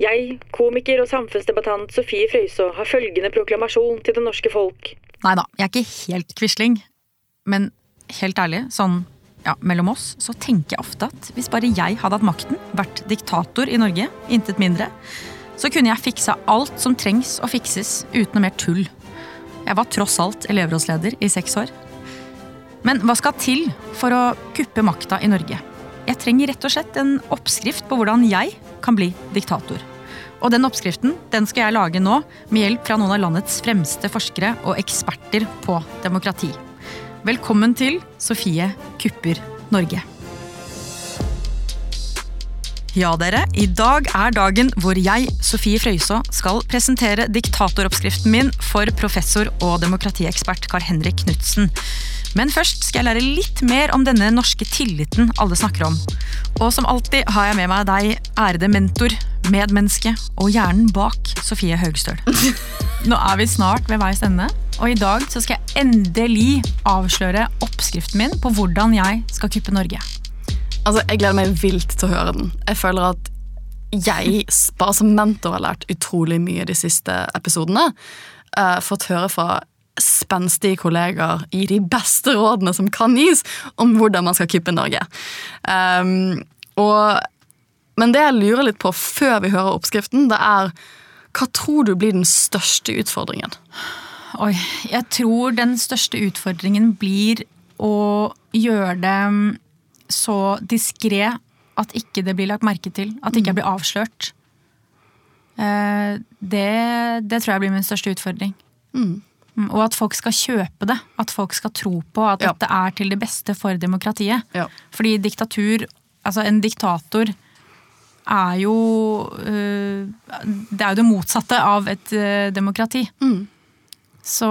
Jeg, komiker og samfunnsdebattant Sofie Frøysaa, har følgende proklamasjon til det norske folk. Nei da, jeg er ikke helt Quisling. Men helt ærlig, sånn ja, mellom oss, så tenker jeg ofte at hvis bare jeg hadde hatt makten, vært diktator i Norge, intet mindre, så kunne jeg fiksa alt som trengs å fikses uten noe mer tull. Jeg var tross alt elevrådsleder i seks år. Men hva skal til for å kuppe makta i Norge? Jeg trenger rett og slett en oppskrift på hvordan jeg kan bli diktator. Og den oppskriften den skal jeg lage nå med hjelp fra noen av landets fremste forskere og eksperter på demokrati. Velkommen til Sofie kupper Norge. Ja, dere. I dag er dagen hvor jeg, Sofie Frøysaa, skal presentere diktatoroppskriften min for professor og demokratiekspert Carl Henrik Knutsen. Men først skal jeg lære litt mer om denne norske tilliten alle snakker om. Og som alltid har jeg med meg deg, ærede mentor, medmenneske og hjernen bak Sofie Haugstøl. Nå er vi snart ved veis ende, og i dag så skal jeg endelig avsløre oppskriften min på hvordan jeg skal kuppe Norge. Altså, Jeg gleder meg vilt til å høre den. Jeg føler at jeg bare som mentor har lært utrolig mye de siste episodene. Uh, fått høre fra spenstige kollegaer i de beste rådene som kan gis om hvordan man skal kuppe Norge. Um, og, men det jeg lurer litt på før vi hører oppskriften, det er hva tror du blir den største utfordringen? Oi, jeg tror den største utfordringen blir å gjøre det så diskré at ikke det blir lagt merke til. At det ikke blir avslørt. Eh, det, det tror jeg blir min største utfordring. Mm. Mm, og at folk skal kjøpe det. At folk skal tro på at ja. dette er til det beste for demokratiet. Ja. Fordi diktatur Altså, en diktator er jo øh, Det er jo det motsatte av et øh, demokrati. Mm. Så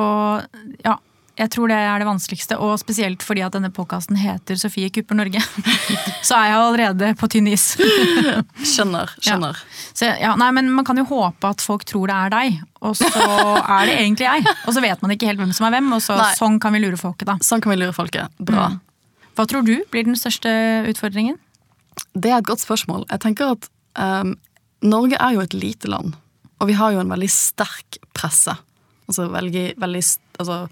ja, jeg tror det er det vanskeligste, og spesielt fordi at denne podkasten heter Sofie kupper Norge. så er jeg allerede på tynn is. skjønner. skjønner. Ja. Så, ja, nei, men Man kan jo håpe at folk tror det er deg, og så er det egentlig jeg. Og så vet man ikke helt hvem som er hvem, og så, sånn kan vi lure folket. da. Sånn kan vi lure folket. Bra. Mm. Hva tror du blir den største utfordringen? Det er et godt spørsmål. Jeg tenker at um, Norge er jo et lite land, og vi har jo en veldig sterk presse. Altså veldig, veldig altså,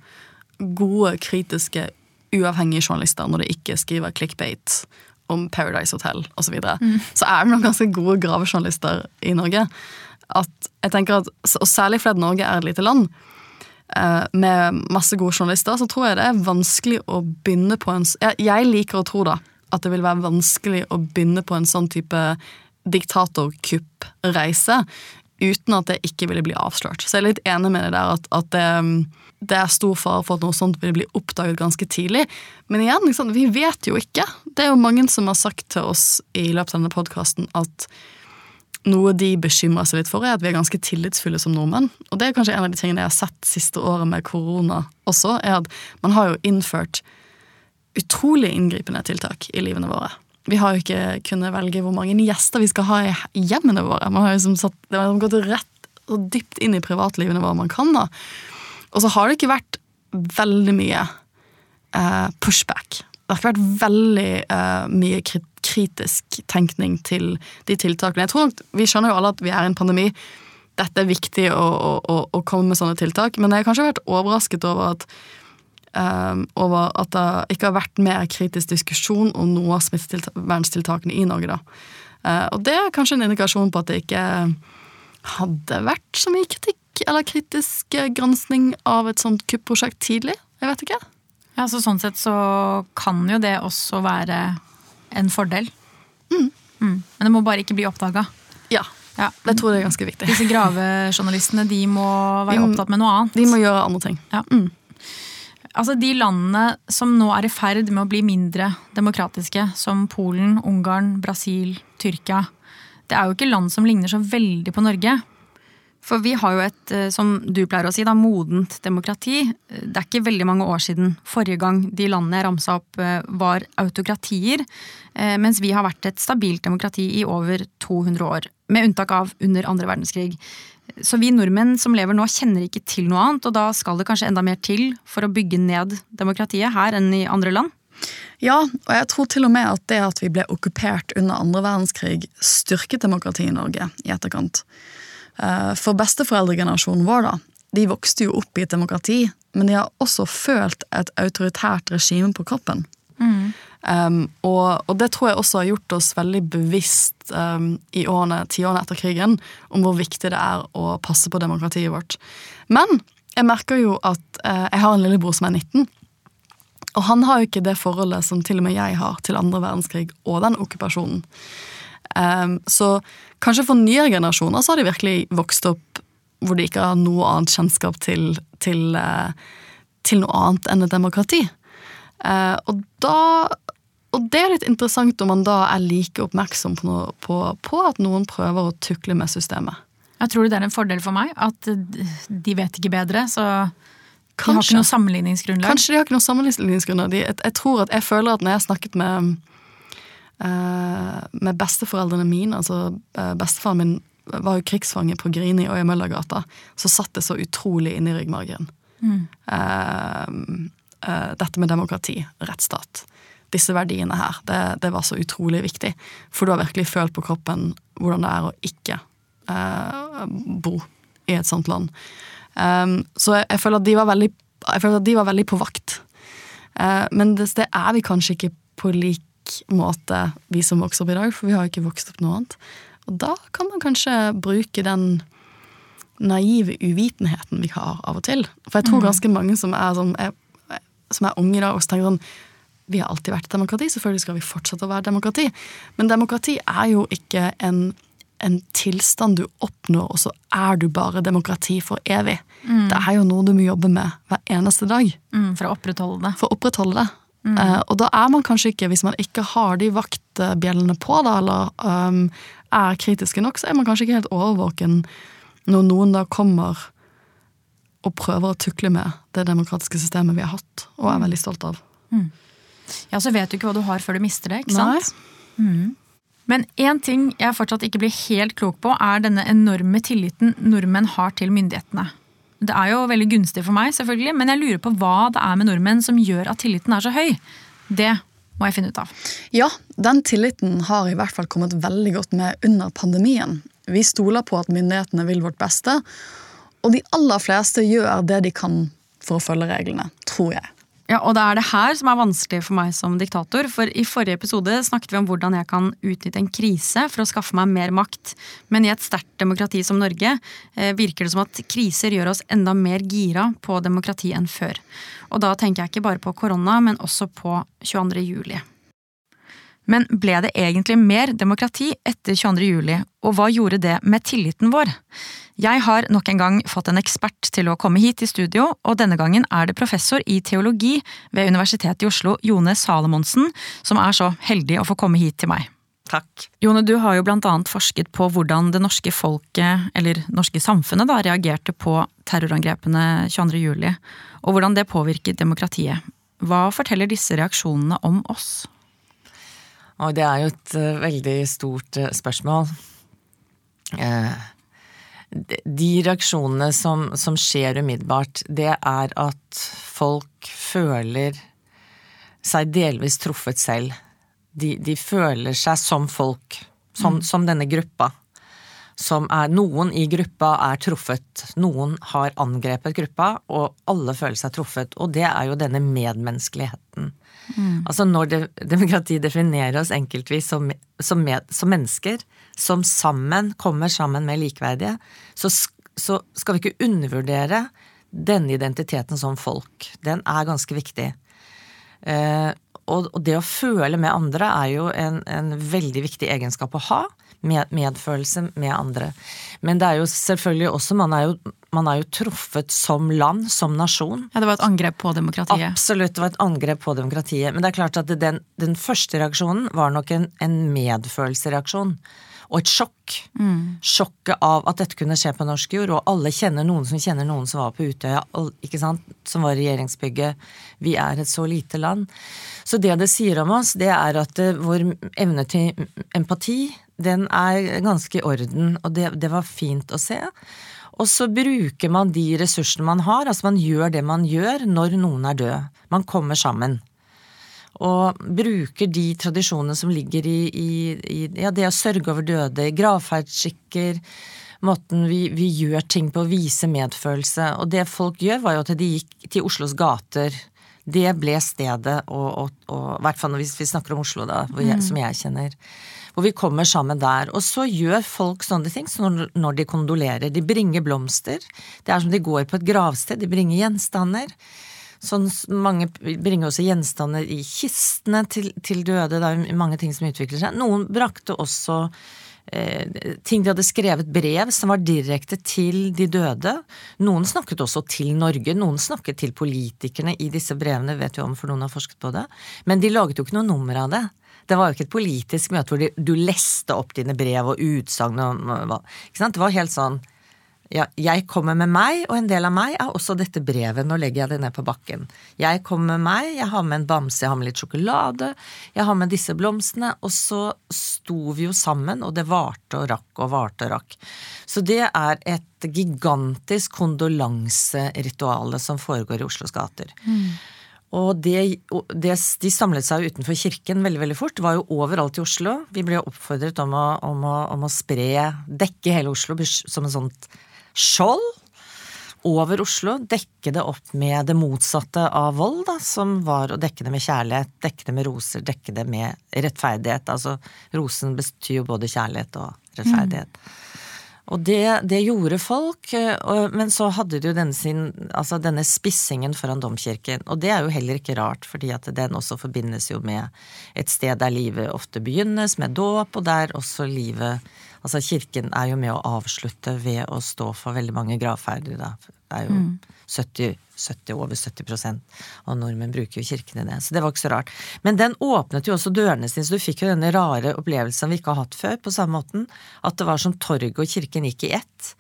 gode, kritiske, uavhengige journalister når de ikke skriver clickbate om Paradise Hotel osv., så, videre, mm. så er det noen ganske gode gravejournalister i Norge. At jeg tenker at, Og særlig fordi Norge er et lite land eh, med masse gode journalister, så tror jeg det er vanskelig å begynne på en Jeg, jeg liker å tro da, at det vil være vanskelig å begynne på en sånn type diktatorkupp-reise uten at det ikke ville bli avslørt. Så jeg er litt enig med det der at, at det, det, er stor fare for at noe sånt vil bli oppdaget ganske tidlig. Men igjen, liksom, vi vet jo ikke. Det er jo mange som har sagt til oss i løpet av denne podkasten at noe de bekymrer seg litt for, er at vi er ganske tillitsfulle som nordmenn. Og det er kanskje en av de tingene jeg har sett siste året med korona også, er at man har jo innført utrolig inngripende tiltak i livene våre vi har jo ikke kunnet velge hvor mange gjester vi skal ha i hjemmene våre. Man har jo satt, det har gått rett og dypt inn i privatlivene våre man kan. da. Og så har det ikke vært veldig mye eh, pushback. Det har ikke vært veldig eh, mye kritisk tenkning til de tiltakene. Jeg tror Vi skjønner jo alle at vi er i en pandemi. Dette er viktig å, å, å komme med sånne tiltak, men jeg har kanskje vært overrasket over at over at det ikke har vært mer kritisk diskusjon om noe av smitteverntiltakene i Norge. da. Uh, og det er kanskje en indikasjon på at det ikke hadde vært så mye kritikk eller kritisk gransking av et sånt kuppprosjekt tidlig. Jeg vet ikke. Ja, så Sånn sett så kan jo det også være en fordel. Mm. Mm. Men det må bare ikke bli oppdaga. Ja. ja. Det tror jeg er ganske viktig. Disse gravejournalistene de må være opptatt med noe annet. De må gjøre andre ting. Ja. Mm. Altså De landene som nå er i ferd med å bli mindre demokratiske, som Polen, Ungarn, Brasil, Tyrkia, det er jo ikke land som ligner så veldig på Norge. For vi har jo et, eh, som du pleier å si, da, modent demokrati. Det er ikke veldig mange år siden forrige gang de landene jeg ramsa opp eh, var autokratier, eh, mens vi har vært et stabilt demokrati i over 200 år. Med unntak av under andre verdenskrig. Så vi nordmenn som lever nå, kjenner ikke til noe annet, og da skal det kanskje enda mer til for å bygge ned demokratiet her enn i andre land? Ja, og jeg tror til og med at det at vi ble okkupert under andre verdenskrig, styrket demokratiet i Norge i etterkant. Eh, For besteforeldregenerasjonen vår, da, de vokste jo opp i et demokrati, men de har også følt et autoritært regime på kroppen. Um, og, og det tror jeg også har gjort oss veldig bevisst um, i årene, tiårene etter krigen om hvor viktig det er å passe på demokratiet vårt. Men jeg merker jo at uh, jeg har en lillebror som er 19. Og han har jo ikke det forholdet som til og med jeg har til andre verdenskrig og den okkupasjonen. Um, så kanskje for nyere generasjoner så har de virkelig vokst opp hvor de ikke har noe annet kjennskap til, til, uh, til noe annet enn et demokrati. Uh, og da og det er litt interessant om man da er like oppmerksom på, noe, på, på at noen prøver å tukle med systemet. Jeg tror det er en fordel for meg at de vet ikke bedre, så de har ikke noe sammenligningsgrunnlag. Kanskje de har ikke noe sammenligningsgrunner. De, jeg, jeg tror at jeg føler at når jeg har snakket med eh, med besteforeldrene mine, altså eh, bestefaren min var jo krigsfange på Grini og i Møllergata, så satt det så utrolig inni ryggmargen. Mm. Uh, uh, dette med demokrati, rettsstat, disse verdiene her, det, det var så utrolig viktig. For du har virkelig følt på kroppen hvordan det er å ikke eh, bo i et sånt land. Um, så jeg, jeg føler at de var veldig, jeg føler at de var veldig på vakt. Uh, men det, det er vi kanskje ikke på lik måte, vi som vokser opp i dag, for vi har jo ikke vokst opp noe annet. Og da kan man kanskje bruke den naive uvitenheten vi har av og til. For jeg tror ganske mange som er, sånn, er, som er unge i dag, også tenker sånn Vi har alltid vært demokrati, selvfølgelig skal vi fortsette å være demokrati. Men demokrati er jo ikke en, en tilstand du oppnår, og så er du bare demokrati for evig. Det er jo noe du må jobbe med hver eneste dag Mm, for å opprettholde det. for å opprettholde det. Eh, og da er man kanskje ikke, hvis man ikke har de vaktbjellene på, da, eller um, er kritiske nok, så er man kanskje ikke helt overvåken når noen da kommer og prøver å tukle med det demokratiske systemet vi har hatt, og er veldig stolt av. Ja, så vet du ikke hva du har før du mister det, ikke sant? Men én ting jeg fortsatt ikke blir helt klok på, er denne enorme tilliten nordmenn har til myndighetene. Det er jo veldig gunstig for meg, selvfølgelig, men jeg lurer på hva det er med nordmenn som gjør at tilliten er så høy. Det må jeg finne ut av. Ja, den tilliten har i hvert fall kommet veldig godt med under pandemien. Vi stoler på at myndighetene vil vårt beste, og de aller fleste gjør det de kan for å følge reglene, tror jeg. Ja, og det er det her som er vanskelig for meg som diktator. For i forrige episode snakket vi om hvordan jeg kan utnytte en krise for å skaffe meg mer makt. Men i et sterkt demokrati som Norge eh, virker det som at kriser gjør oss enda mer gira på demokrati enn før. Og da tenker jeg ikke bare på korona, men også på 22. juli. Men ble det egentlig mer demokrati etter 22. juli, og hva gjorde det med tilliten vår? Jeg har nok en gang fått en ekspert til å komme hit i studio, og denne gangen er det professor i teologi ved Universitetet i Oslo, Jone Salomonsen, som er så heldig å få komme hit til meg. Takk. Jone, du har jo blant annet forsket på hvordan det norske folket, eller norske samfunnet, da, reagerte på terrorangrepene 22. juli, og hvordan det påvirket demokratiet. Hva forteller disse reaksjonene om oss? Og det er jo et eh, veldig stort eh, spørsmål. Eh, de- reaksjonene som, som skjer umiddelbart, det er at folk føler seg delvis truffet selv. De, de føler seg som folk, som, som denne gruppa. Som er, noen i gruppa er truffet, noen har angrepet gruppa, og alle føler seg truffet. Og det er jo denne medmenneskeligheten. Altså når det, demokrati definerer oss enkeltvis som, som, med, som mennesker, som sammen kommer sammen med likeverdige, så, så skal vi ikke undervurdere denne identiteten som folk. Den er ganske viktig. Eh, og, og det å føle med andre er jo en, en veldig viktig egenskap å ha. Med, medfølelse med andre. Men det er jo selvfølgelig også Man er jo, man er jo truffet som land, som nasjon. Ja, det var et angrep på demokratiet. Absolutt, det var et angrep på demokratiet. Men det er klart at den, den første reaksjonen var nok en, en medfølelsesreaksjon. Og et sjokk. Sjokket av at dette kunne skje på norsk jord. Og alle kjenner noen som kjenner noen som var på Utøya, ikke sant? som var i regjeringsbygget. Vi er et så lite land. Så det det sier om oss, det er at eh, vår evne til empati, den er ganske i orden. Og det, det var fint å se. Og så bruker man de ressursene man har, altså man gjør det man gjør når noen er død. Man kommer sammen. Og bruker de tradisjonene som ligger i, i, i ja, det å sørge over døde, gravferdsskikker, måten vi, vi, gjør ting på, å vise medfølelse. Og det folk gjør, var jo at de gikk til Oslos gater. Det ble stedet, og, i hvert fall hvis vi snakker om Oslo, da, jeg, mm. som jeg kjenner. Hvor vi kommer sammen der. Og så gjør folk sånne ting så når, de kondolerer. De bringer blomster. Det er som de går på et gravsted. De bringer gjenstander. Sånn, mange bringer også gjenstander i kistene til, til døde. Det er mange ting som utvikler seg. Noen brakte også eh, ting de hadde skrevet brev som var direkte til de døde. Noen snakket også til Norge, noen snakket til politikerne i disse brevene, vet jo om for noen har forsket på det. Men de laget jo ikke noe nummer av det. Det var jo ikke et politisk møte hvor du leste opp dine brev og utsagn Det var helt sånn ja, jeg kommer med meg, og en del av meg er også dette brevet. Nå legger jeg det ned på bakken. Jeg kommer med meg, jeg har med en bamse, jeg har med litt sjokolade, jeg har med disse blomstene. Og så sto vi jo sammen, og det varte og rakk og varte og rakk. Så det er et gigantisk kondolanserituale som foregår i Oslos gater. Mm. Og det, det, de samlet seg utenfor kirken veldig veldig fort. Var jo overalt i Oslo. Vi ble oppfordret om å, om å, om å spre, dekke hele Oslo som en sånt skjold over Oslo. Dekke det opp med det motsatte av vold, da, som var å dekke det med kjærlighet, dekke det med roser, dekke det med rettferdighet. Altså rosen betyr jo både kjærlighet og rettferdighet. Mm. Og det, det, gjorde folk, eh, men så hadde de jo denne, sin, altså denne spissingen foran domkirken. Og det er jo heller ikke rart, fordi at den også forbindes jo med et sted der livet ofte begynnes, med dåp, og der også livet Altså kirken er jo med å avslutte ved å stå for veldig mange gravferder. Da. Det er jo mm. 70, 70, over 70 av nordmenn bruker jo kirken i det. Så det var ikke så rart. Men den åpnet jo også dørene sine, så du fikk jo denne rare opplevelsen vi ikke har hatt før, på samme måten. At det var som torget og kirken gikk i ett.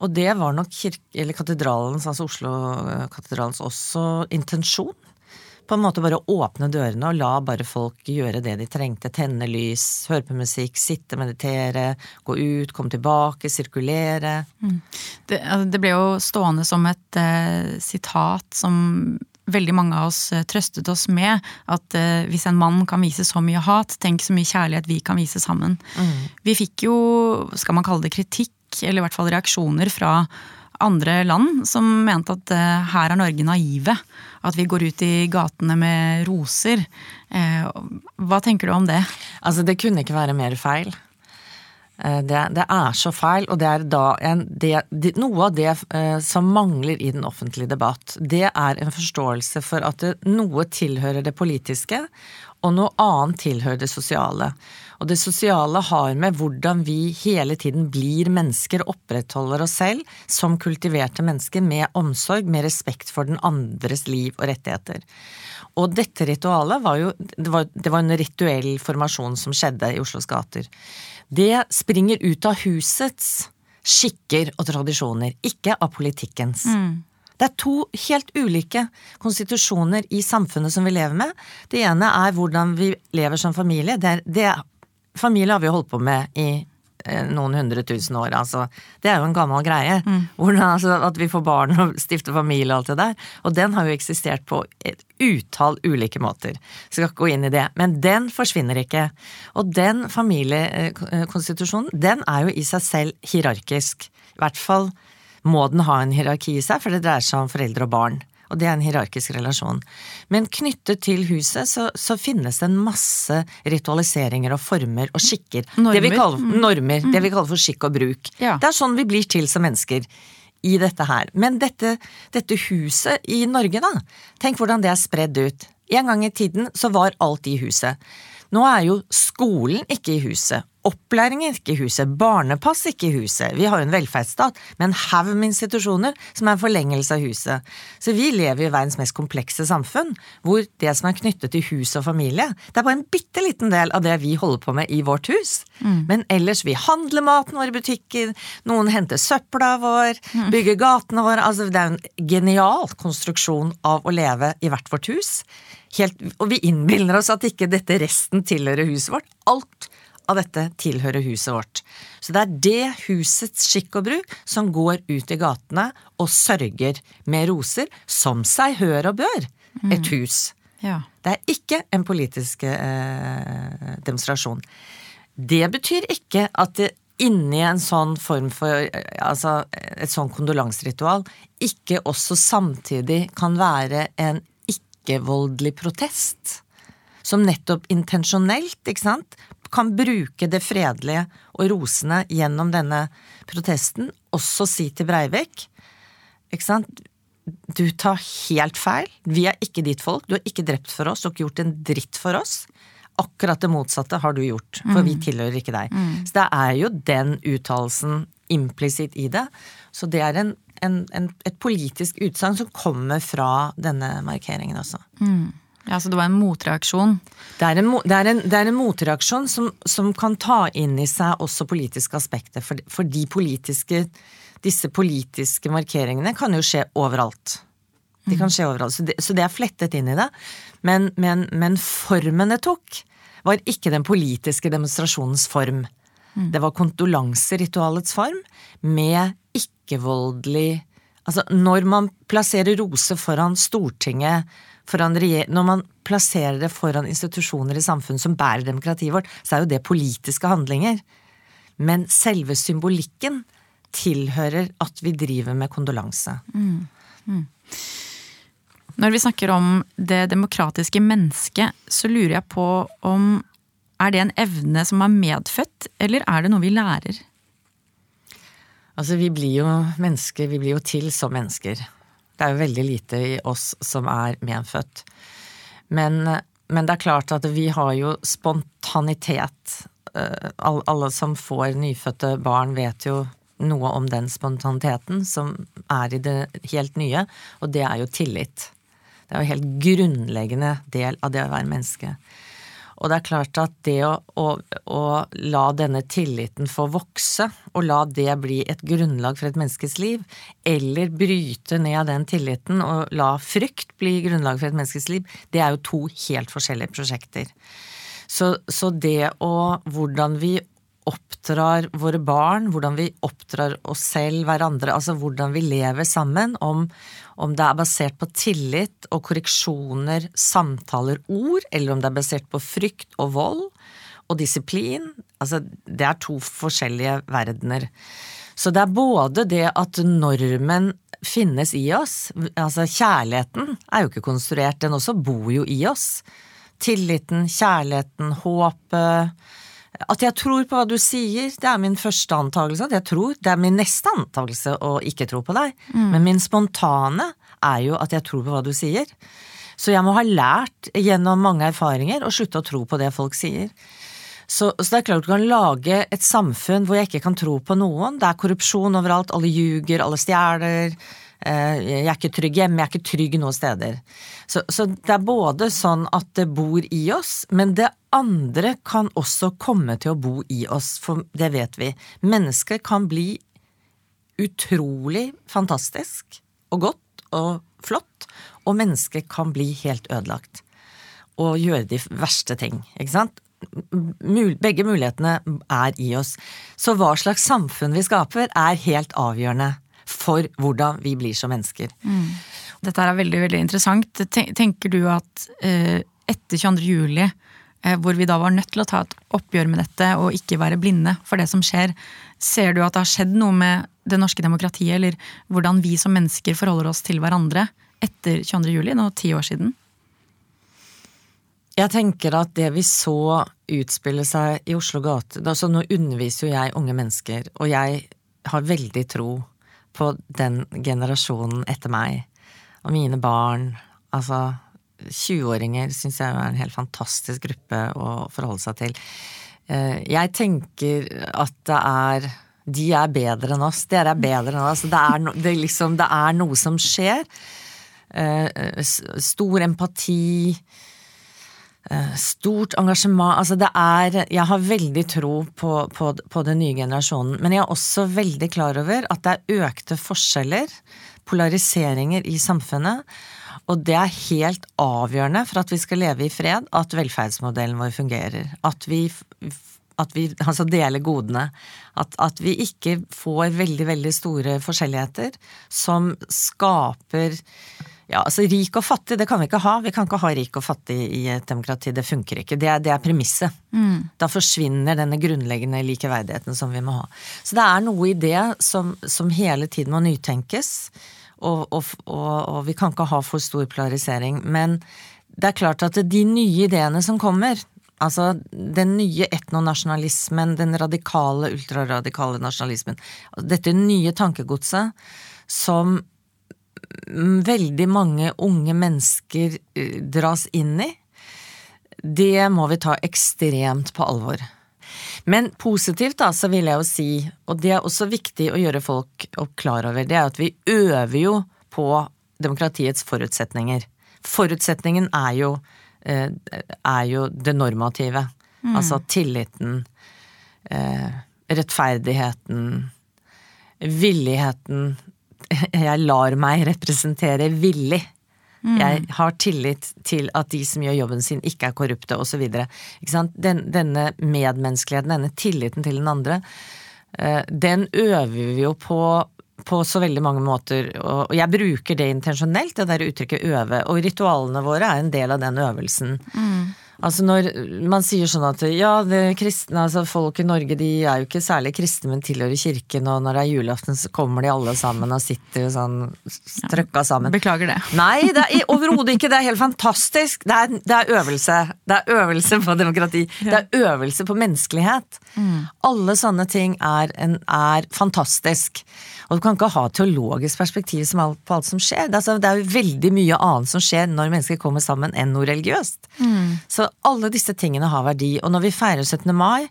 Og det var nok kirke, eller katedralens, altså Oslo-katedralens også intensjon på en måte bare åpne dørene og la bare folk gjøre det de trengte. Tenne lys, høre på musikk, sitte, meditere, gå ut, komme tilbake, sirkulere. Mm. Det, altså, det, ble jo stående som et eh, sitat som veldig mange av oss eh, trøstet oss med. At eh, hvis en mann kan vise så mye hat, tenk så mye kjærlighet vi kan vise sammen. Mm. Vi fikk jo, skal man kalle det kritikk, eller i hvert fall reaksjoner fra andre land som mente at eh, her er Norge naive. At vi går ut i gatene med roser. Uh, hva tenker du om det? Altså, det kunne ikke være mer feil. Uh, det, det, er så feil, og det er da en, det, Noe av det som mangler i den offentlige debatt, det er en forståelse for at noe tilhører det politiske, og noe annet tilhører det sosiale. Og det sosiale har med hvordan vi hele tiden blir mennesker, opprettholder oss selv som kultiverte mennesker med omsorg, med respekt for den andres liv og rettigheter. Og dette ritualet var jo det var, det var en rituell formasjon som skjedde i Oslos gater. Det springer ut av husets skikker og tradisjoner, ikke av politikkens. Mm. Det er to helt ulike konstitusjoner i samfunnet som vi lever med. Det ene er hvordan vi lever som familie. Det, det Familie har vi jo holdt på med i eh, noen hundre tusen år. Altså, det er jo en gammel greie. Mm. Hvordan, altså, at vi får barn og stifter familie og alt det der. Og den har jo eksistert på et utall ulike måter. Skal ikke gå inn i det. Men den forsvinner ikke. Og den familiekonstitusjonen, den er jo i seg selv hierarkisk. I hvert fall må den ha en hierarki i seg, for det dreier seg om foreldre og barn og det er en hierarkisk relasjon. Men knyttet til huset så, så finnes det en masse ritualiseringer og former og skikker. Normer. Det vi kaller, mm. normer, mm. det vi kaller for skikk og bruk. Ja. Det er sånn vi blir til som mennesker i dette her. Men dette, dette huset i Norge, da, tenk hvordan det er spredd ut. En gang i tiden så var alt i huset. Nå er jo skolen ikke i huset, opplæring ikke i huset, barnepass ikke i huset, vi har jo en velferdsstat med en haug med institusjoner som er en forlengelse av huset. Så vi lever i verdens mest komplekse samfunn, hvor det som er knyttet til hus og familie, det er bare en bitte liten del av det vi holder på med i vårt hus. Mm. Men ellers, vi handler maten vår i butikker, noen henter søpla vår, mm. bygger gatene våre, altså det er en genial konstruksjon av å leve i hvert vårt hus. Helt, og vi innbiller oss at ikke dette resten tilhører huset vårt. Alt av dette tilhører huset vårt. Så det er det husets skikk og bruk som går ut i gatene og sørger med roser, som seg hør og bør, et hus. Ja. Det er ikke en politisk eh, demonstrasjon. Det betyr ikke at det inni en sånn form for Altså et sånn kondolanseritual ikke også samtidig kan være en ikke-voldelig protest. Som nettopp intensjonelt, ikke sant, kan bruke det fredelige og rosende gjennom denne protesten, også si til Breivik ikke sant, du tar helt feil. Vi er ikke ditt folk. Du har ikke drept for oss og ikke gjort en dritt for oss. Akkurat det motsatte har du gjort, for vi tilhører ikke deg. Så det er jo den uttalelsen implisitt i det. Så det er en, en, en, et politisk utsagn som kommer fra denne markeringen også. Ja, så det var en motreaksjon. Det er en, det er en, det er en motreaksjon som, som kan ta inn i seg også politiske aspekter. For, for de politiske, disse politiske markeringene kan jo skje overalt. De kan skje overalt, så det, så det er flettet inn i det. Men, men, men formen det tok, var ikke den politiske demonstrasjonens form. Det var kondolanseritualets form med ikke-voldelig Altså, når man plasserer roser foran Stortinget, foran når man plasserer det foran institusjoner i samfunnet som bærer demokratiet vårt, så er jo det politiske handlinger. Men selve symbolikken tilhører at vi driver med kondolanse. Når vi snakker om det demokratiske mennesket, så lurer jeg på om er det en evne som er medfødt, eller er det noe vi lærer? Altså, vi blir jo mennesker, vi blir jo til som mennesker. Det er jo veldig lite i oss som er medfødt. Men, men det er klart at vi har jo spontanitet. Eh, Alle som får nyfødte barn vet jo noe om den spontaniteten som er i det helt nye, og det er jo tillit. Det er jo helt grunnleggende del av det å være menneske. Og det er klart at det å, å, å la denne tilliten få vokse, og la det bli et grunnlag for et menneskes liv, eller bryte ned den tilliten og la frykt bli grunnlag for et menneskes liv, det er jo to helt forskjellige prosjekter. Så, så det å hvordan vi oppdrar våre barn, hvordan vi oppdrar oss selv, hverandre, altså hvordan vi lever sammen, om, om det er basert på tillit og korreksjoner, samtaler, ord, eller om det er basert på frykt og vold og disiplin, altså det er to forskjellige verdener. Så det er både det at normen finnes i oss, altså kjærligheten er jo ikke konstruert, den også bor jo i oss. Tilliten, kjærligheten, håpet. At jeg tror på hva du sier, det er min første antakelse. At jeg tror. Det er min neste antakelse å ikke tro på deg. Men min spontane er jo at jeg tror på hva du sier. Så jeg må ha lært gjennom mange erfaringer å slutte å tro på det folk sier. Så, så det er klart du kan lage et samfunn hvor jeg ikke kan tro på noen. Det er korrupsjon overalt, alle ljuger, alle stjeler. Eh, Jeg er ikke trygg hjemme, jeg er ikke trygg noen steder. Så, så det er både sånn at det bor i oss, men det andre kan også komme til å bo i oss, for det vet vi. Mennesker kan bli utrolig fantastisk og godt og flott, og mennesker kan bli helt ødelagt. Og gjøre de verste ting, ikke sant? Begge mulighetene er i oss. Så hva slags samfunn vi skaper, er helt avgjørende for hvordan vi blir som mennesker. Dette er veldig veldig interessant. Tenker du at eh, etter 22. juli, eh, hvor vi da var nødt til å ta et oppgjør med dette og ikke være blinde for det som skjer, ser du at det har skjedd noe med det norske demokratiet, eller hvordan vi som mennesker forholder oss til hverandre etter 22. juli, nå ti år siden? Jeg tenker at det vi så utspille seg i Oslo gate altså Nå underviser jo jeg unge mennesker, og jeg har veldig tro på den generasjonen etter meg. Og mine barn. Altså 20-åringer syns jeg er en helt fantastisk gruppe å forholde seg til. Eh, Jeg tenker at det er De er bedre enn oss. Dere er bedre enn oss. Det er, no, det, liksom, det er noe som skjer. Eh, Stor empati stort engasjement. Altså det er Jeg har veldig tro på, på, på den nye generasjonen. Men jeg er også veldig klar over at det er økte forskjeller, polariseringer i samfunnet. Og det er helt avgjørende for at vi skal leve i fred, at velferdsmodellen vår fungerer. At vi, at vi altså deler godene. At, at vi ikke får veldig, veldig store forskjelligheter som skaper Ja, altså Rik og fattig, det kan vi ikke ha. Vi kan ikke ha rik og fattig i et demokrati. Det funker ikke. Det er, det er premisset. Da forsvinner denne grunnleggende likeverdigheten som vi må ha. Så det er noe i det som, som hele tiden må nytenkes. Og, og, og, og vi kan ikke ha for stor polarisering. Men det er klart at de nye ideene som kommer, altså den nye etnonasjonalismen, den radikale, ultraradikale nasjonalismen, dette nye tankegodset som veldig mange unge mennesker eh, dras inn i, det må vi ta ekstremt på alvor. Men positivt da, så vil jeg jo si, og det er også viktig å gjøre folk klar over, det er at vi øver jo på demokratiets forutsetninger. Forutsetningen er jo, eh, er jo det normative. Mm. Altså tilliten, eh, rettferdigheten, villigheten jeg lar meg representere villig. Mm. Jeg har tillit til at de som gjør jobben sin, ikke er korrupte, osv. Den, denne medmenneskeligheten, denne tilliten til den andre, eh, den øver vi jo på på så veldig mange måter, og jeg bruker det intensjonelt, det der uttrykket øve, og ritualene våre er en del av den øvelsen. Mm. Altså når man sier sånn at ja, det kristne, altså folk i Norge de er jo ikke særlig kristne, men tilhører kirken, og når det er julaften så kommer de alle sammen og sitter sånn strøkka sammen. Beklager det. Nei, det er overhodet ikke. Det er helt fantastisk. Det er, det er, øvelse. Det er øvelse på demokrati. Det er øvelse på menneskelighet. Mm. Alle sånne ting er, en, er fantastisk. Og du kan ikke ha teologisk perspektiv på alt som skjer. Er, altså, det er, jo veldig mye annet som skjer når mennesker kommer sammen enn noe religiøst. Mm. Så alle disse tingene har verdi. Og når vi feirer 17. mai,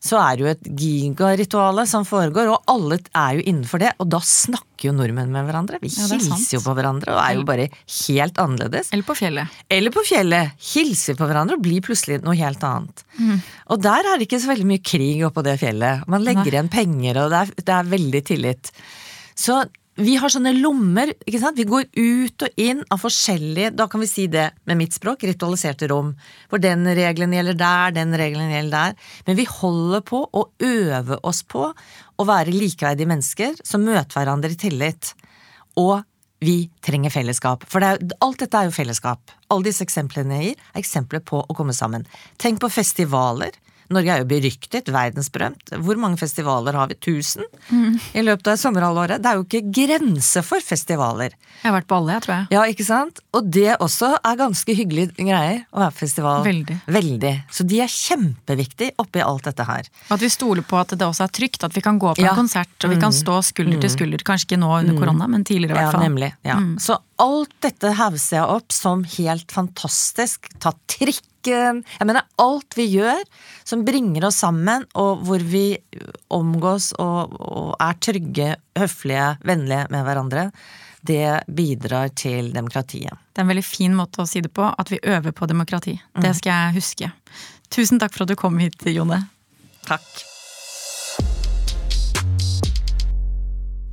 så er det jo et gigarituale som foregår, og alle er jo innenfor det. Og da snakker jo nordmenn med hverandre. Vi ja, hilser jo på hverandre og er jo bare helt annerledes. Eller på fjellet. Eller på fjellet. Hilser på hverandre og blir plutselig noe helt annet. Mm. Og der er det ikke så veldig mye krig oppå det fjellet. Man legger Nei. igjen penger, og det er, det er veldig tillit. Så vi har sånne lommer. ikke sant? Vi går ut og inn av forskjellige Da kan vi si det med mitt språk ritualiserte rom. Hvor den regelen gjelder der, den regelen gjelder der. Men vi holder på å øve oss på å være likeverdige mennesker som møter hverandre i tillit. Og vi trenger fellesskap. For det er, alt dette er jo fellesskap. Alle disse eksemplene jeg gir, er eksempler på å komme sammen. Tenk på festivaler. Norge er jo beryktet, verdensberømt. Hvor mange festivaler har vi? Tusen? Mm. I løpet av sommerhalvåret. Det er jo ikke grense for festivaler. Jeg har vært på alle, jeg, tror jeg. Ja, ikke sant? Og det også er ganske hyggelige greier å være på festival. Veldig. Veldig. Så de er kjempeviktige oppi alt dette her. At vi stoler på at det også er trygt. At vi kan gå på ja. en konsert og vi kan mm. stå skulder til mm. skulder. Kanskje ikke nå under mm. korona, men tidligere i hvert fall. Ja, nemlig. Ja. Mm. Så alt dette hauser jeg opp som helt fantastisk. Ta trikken jeg mener alt vi gjør som bringer oss sammen, og hvor vi omgås og, og er trygge, høflige, vennlige med hverandre, det bidrar til demokratiet. Det er en veldig fin måte å si det på, at vi øver på demokrati. Mm. Det skal jeg huske. Tusen takk for at du kom hit, Jone. Takk.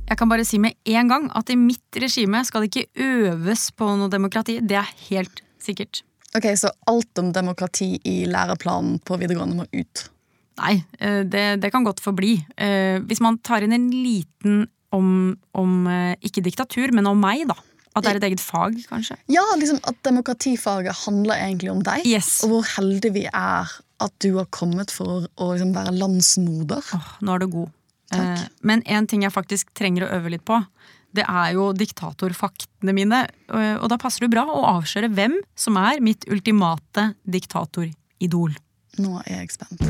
Jeg kan bare si med en gang at i mitt regime skal det ikke øves på noe demokrati. Det er helt sikkert. Ok, Så alt om demokrati i læreplanen på videregående må ut? Nei, eh, det, det kan godt forbli. Eh, hvis man tar inn en liten om, om eh, ikke diktatur, men om meg, da. At det er et eget fag, kanskje? Ja, liksom at demokratifaget handler egentlig om deg. Yes. Og hvor heldig vi er at du har kommet for å liksom være landsmoder. Oh, nå er du god. Takk. Men en ting jeg faktisk trenger å øve litt på, det er jo diktatorfaktene mine. Og da passer det bra å avsløre hvem som er mitt ultimate diktatoridol. Nå er jeg spent.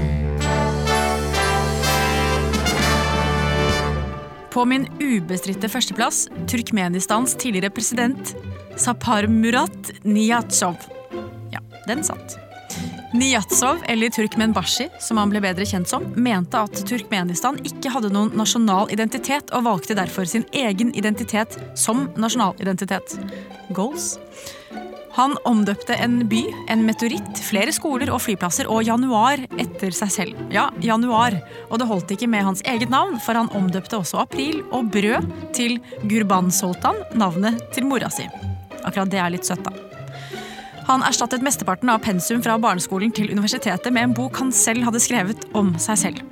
På min ubestridte førsteplass Turkmenistans tidligere president Sapar Murat Niyatsjov. Ja, den satt. Niyatsov, eller Turkmenbashi, som han ble bedre kjent som, mente at Turkmenistan ikke hadde noen nasjonal identitet, og valgte derfor sin egen identitet som nasjonalidentitet. Goals. Han omdøpte en by, en meteoritt, flere skoler og flyplasser og januar etter seg selv. Ja, januar. Og det holdt ikke med hans eget navn, for han omdøpte også april og brød til Gurban Soltan, navnet til mora si. Akkurat det er litt søtt, da. Han erstattet mesteparten av pensum fra barneskolen til universitetet med en bok han selv hadde skrevet om seg selv.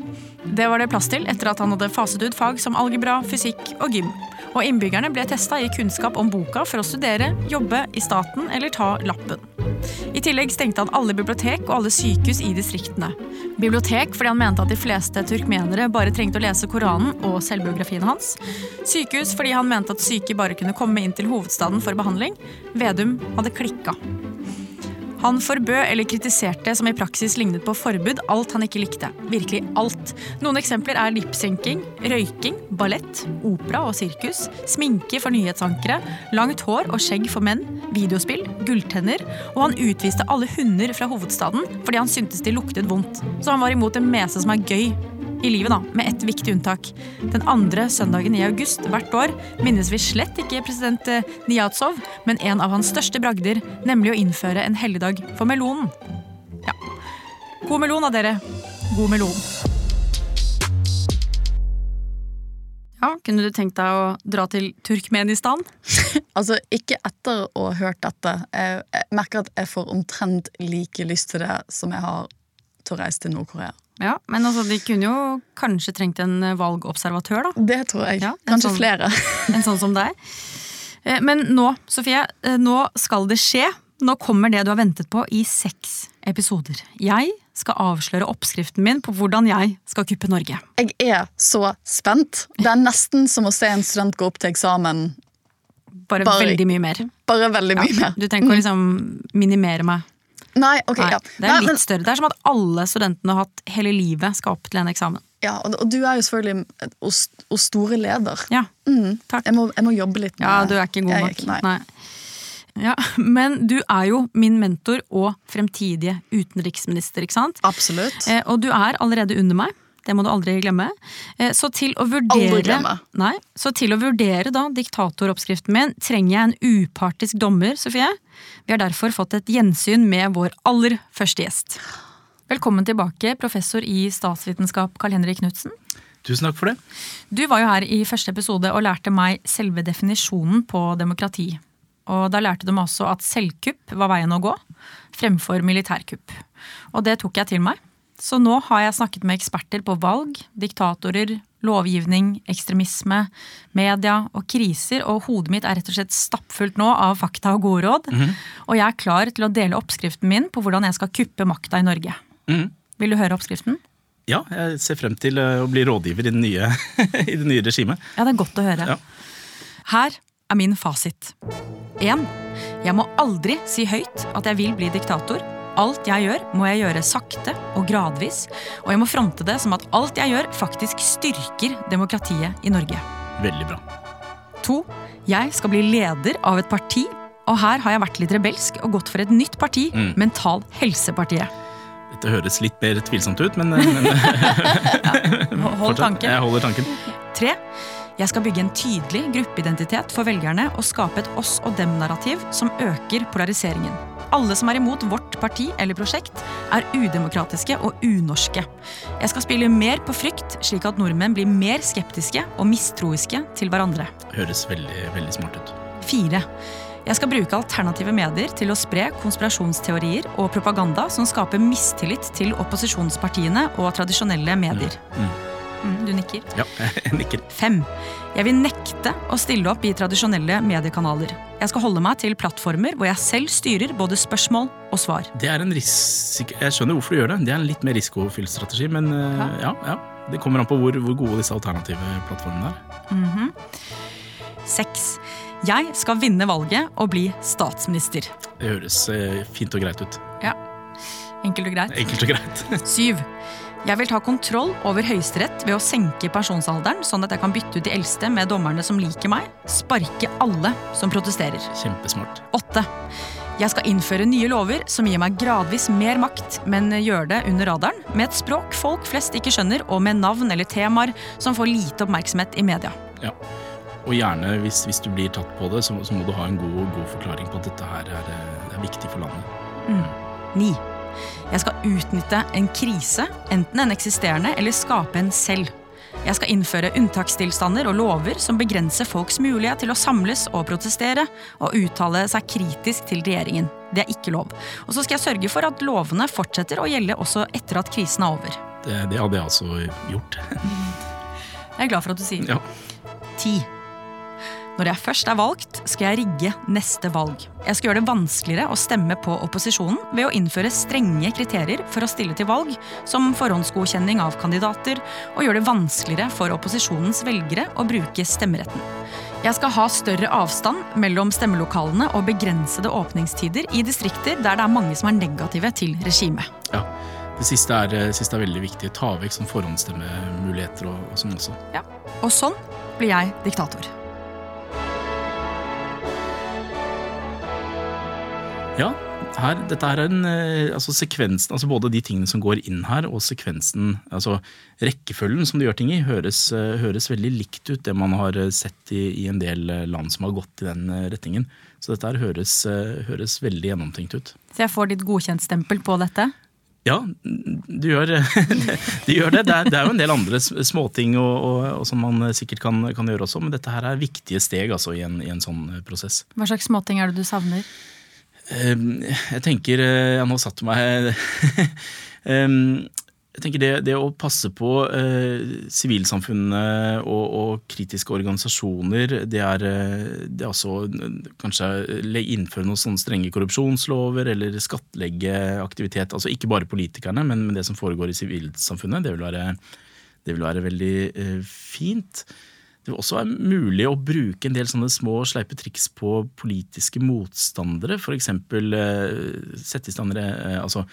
Det var det plass til etter at han hadde faset ut fag som algebra, fysikk og gym. Og innbyggerne ble testa i kunnskap om boka for å studere, jobbe i staten eller ta lappen. I tillegg stengte han alle bibliotek og alle sykehus i distriktene. Bibliotek fordi han mente at de fleste turkmenere bare trengte å lese Koranen og selvbiografien hans. Sykehus fordi han mente at syke bare kunne komme inn til hovedstaden for behandling. Vedum hadde klikka. Han forbød eller kritiserte som i praksis lignet på forbud alt han ikke likte. Virkelig alt. Noen eksempler er lipsynking, røyking, ballett, opera og sirkus, sminke for nyhetsankere, langt hår og skjegg for menn, videospill, gulltenner, og han utviste alle hunder fra hovedstaden fordi han syntes de luktet vondt. Så han var imot det meste som er gøy i livet, da, med ett viktig unntak. Den andre søndagen i august hvert år minnes vi slett ikke president eh, men en av hans største bragder, nemlig å innføre en helligdag for melonen. Ja. God melon da, dere. God melon. Ja, Kunne du tenkt deg å dra til Turkmenistan? Altså, ikke etter å ha hørt dette. Jeg, jeg merker at jeg får omtrent like lyst til det som jeg har til å reise til Nord-Korea. Ja, Men altså, de kunne jo kanskje trengt en valgobservatør, da. Det tror jeg. Ja, Kanskje sånn- flere. En sånn som deg. Eh, Men nå, Sofie, eh, nå skal det skje. Nå kommer det du har ventet på i seks episoder. Jeg skal avsløre oppskriften min på hvordan jeg skal kuppe Norge. Jeg er så spent. Det er nesten som å se en student gå opp til eksamen. Bare, Bare- veldig mye mer. Bare veldig mye mer. Du trenger ikke å liksom minimere meg. Nei, ok, Nei, ja. det er litt større. Det er som at alle studentene har hatt hele livet skal opp til en eksamen. ja og, du er jo selvfølgelig og store leder. Ja, Mm. takk. Jeg, må, jeg må jobbe litt med Ja, du er ikke god nok. Nei. Nei. Ja, men du er jo min mentor og fremtidige utenriksminister, ikke sant? Absolutt. Eh, og du er allerede under meg. Det må du aldri glemme. Eh, så til å Aldri vurdere glemme. Nei, så til å vurdere da diktatoroppskriften min trenger jeg en upartisk dommer, Sofie. Vi har derfor fått et gjensyn med vår aller første gjest. Velkommen tilbake, professor i statsvitenskap Carl Henrik Knutsen. Tusen takk for det. Du var jo her i første episode og lærte meg selve definisjonen på demokrati. Og da lærte de også at selvkupp var veien å gå, fremfor militærkupp. Og det tok jeg til meg. Så nå har jeg snakket med eksperter på valg, diktatorer, lovgivning, ekstremisme, media og kriser, og hodet mitt er rett og slett stappfullt nå av fakta og gode råd. Og jeg er klar til å dele oppskriften min på hvordan jeg skal kuppe makta i Norge. Mhm. Vil du høre oppskriften? Ja, jeg ser frem til eh, å bli rådgiver i, det nye, i det nye regimet. Ja, det er godt å høre. Ja. Her er min fasit. 1. Jeg må aldri si høyt at jeg vil bli diktator. Alt jeg gjør, må jeg gjøre sakte og gradvis, og jeg må fronte det som at alt jeg gjør, faktisk styrker demokratiet i Norge. Veldig bra. 2. Jeg skal bli leder av et parti, og her har jeg vært litt rebelsk og gått for et nytt parti, Mm. Mental Helsepartiet. Dette høres litt mer tvilsomt ut, men, men ja, Hold tanken. jeg holder tanken. 3. Jeg skal bygge en tydelig gruppeidentitet for velgerne og skape et oss og dem-narrativ som øker polariseringen. Alle som er imot vårt parti eller prosjekt, er udemokratiske og unorske. Jeg skal spille mer på frykt, slik at nordmenn blir mer skeptiske og mistroiske til hverandre. Høres veldig, veldig smart ut. Fire. Jeg skal bruke alternative medier til å spre konspirasjonsteorier og propaganda som skaper mistillit til opposisjonspartiene og tradisjonelle medier. Mm. Mm, du nikker. Ja, jeg nikker. 5. Jeg vil nekte å stille opp i tradisjonelle mediekanaler. Jeg skal holde meg til plattformer hvor jeg selv styrer både spørsmål og svar. Det er en risiko... Jeg skjønner hvorfor du gjør det. Det er en litt mer risikofylt strategi, men eh, ja, ja. Det kommer an på hvor, hvor gode disse alternative plattformene er. 6. Jeg skal vinne valget og bli statsminister. Det høres eh, fint og greit ut. Ja. Enkelt og greit. Enkelt og greit. 7. Jeg vil ta kontroll over Høyesterett ved å senke pensjonsalderen, sånn at jeg kan bytte ut de eldste med dommerne som liker meg. Sparke alle som protesterer. Kjempesmart. Åtte. Jeg skal innføre nye lover som gir meg gradvis mer makt, men gjør det under radaren, med et språk folk flest ikke skjønner, og med navn eller temaer som får lite oppmerksomhet i media. Ja. Og gjerne, hvis, hvis du blir tatt på det, så, så må du ha en god, god forklaring på at dette her er, eh, er viktig for landet. 9. Jeg skal utnytte en krise, enten en eksisterende eller skape en selv. Jeg skal innføre unntakstilstander og lover som begrenser folks mulighet til å samles og protestere og uttale seg kritisk til regjeringen. Det er ikke lov. Og så skal jeg sørge for at lovene fortsetter å gjelde også etter at krisen er over. det, det hadde jeg altså gjort. Jeg er glad for at du sier Ja. Ti. Når jeg først er valgt, skal jeg rigge neste valg. Jeg skal gjøre det vanskeligere å stemme på opposisjonen ved å innføre strenge kriterier for å stille til valg, som forhåndsgodkjenning av kandidater, og gjøre det vanskeligere for opposisjonens velgere å bruke stemmeretten. Jeg skal ha større avstand mellom stemmelokalene og begrensede åpningstider i distrikter der det er mange som er negative til regimet. Ja. Det siste er, det siste er veldig viktig. Ta vekk sånn forhåndsstemmemuligheter og, og sånn også. Ja. Og sånn blir jeg diktator. Ja, her, dette er en, eh, altså sekvensen, altså både de tingene som går inn her og sekvensen, altså rekkefølgen som de gjør ting i, høres, eh, høres veldig likt ut det man har eh, sett i, i en del land som har gått i den retningen. Så dette her høres, høres veldig gjennomtenkt ut. Så jeg får ditt godkjentstempel på dette? Ja, du gjør, du gjør det. Det er, det er, jo en del andre småting og, og, og som man sikkert kan, kan, gjøre også, men dette her er viktige steg altså, i, en, i en sånn prosess. Hva slags småting er det du savner? Ehm, jeg tenker Ja, nå satte meg ehm, jeg tenker det, det, å passe på eh, sivilsamfunnet og, og, kritiske organisasjoner, det er, eh, det er også kanskje innføre noen sånne strenge korrupsjonslover eller skattlegge aktivitet. Altså ikke bare politikerne, men, det som foregår i sivilsamfunnet. Det vil være, det vil være veldig eh, fint. Det vil også være mulig å bruke en del sånne små sleipe triks på politiske motstandere. F.eks. Eh, sette i stand eh, altså,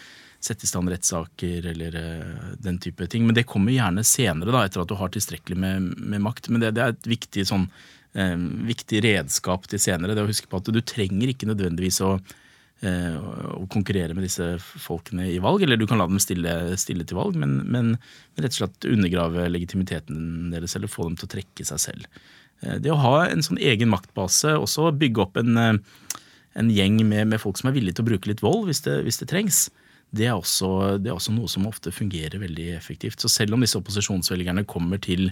rettssaker eller uh, den type ting. Men det kommer gjerne senere, da, etter at du har tilstrekkelig med, med makt. Men det, det, er et viktig, sånn, viktig redskap til senere. Det å huske på at du trenger ikke nødvendigvis å, å konkurrere med disse folkene i valg. Eller du kan la dem stille, stille til valg, men, men, rett og slett undergrave legitimiteten deres eller få dem til å trekke seg selv. Det å ha en sånn egen maktbase, også bygge opp en, en gjeng med, med, folk som er villige til å bruke litt vold hvis det, hvis det trengs det er, også, det er, også, noe som ofte fungerer veldig effektivt. Så selv om disse opposisjonsvelgerne kommer til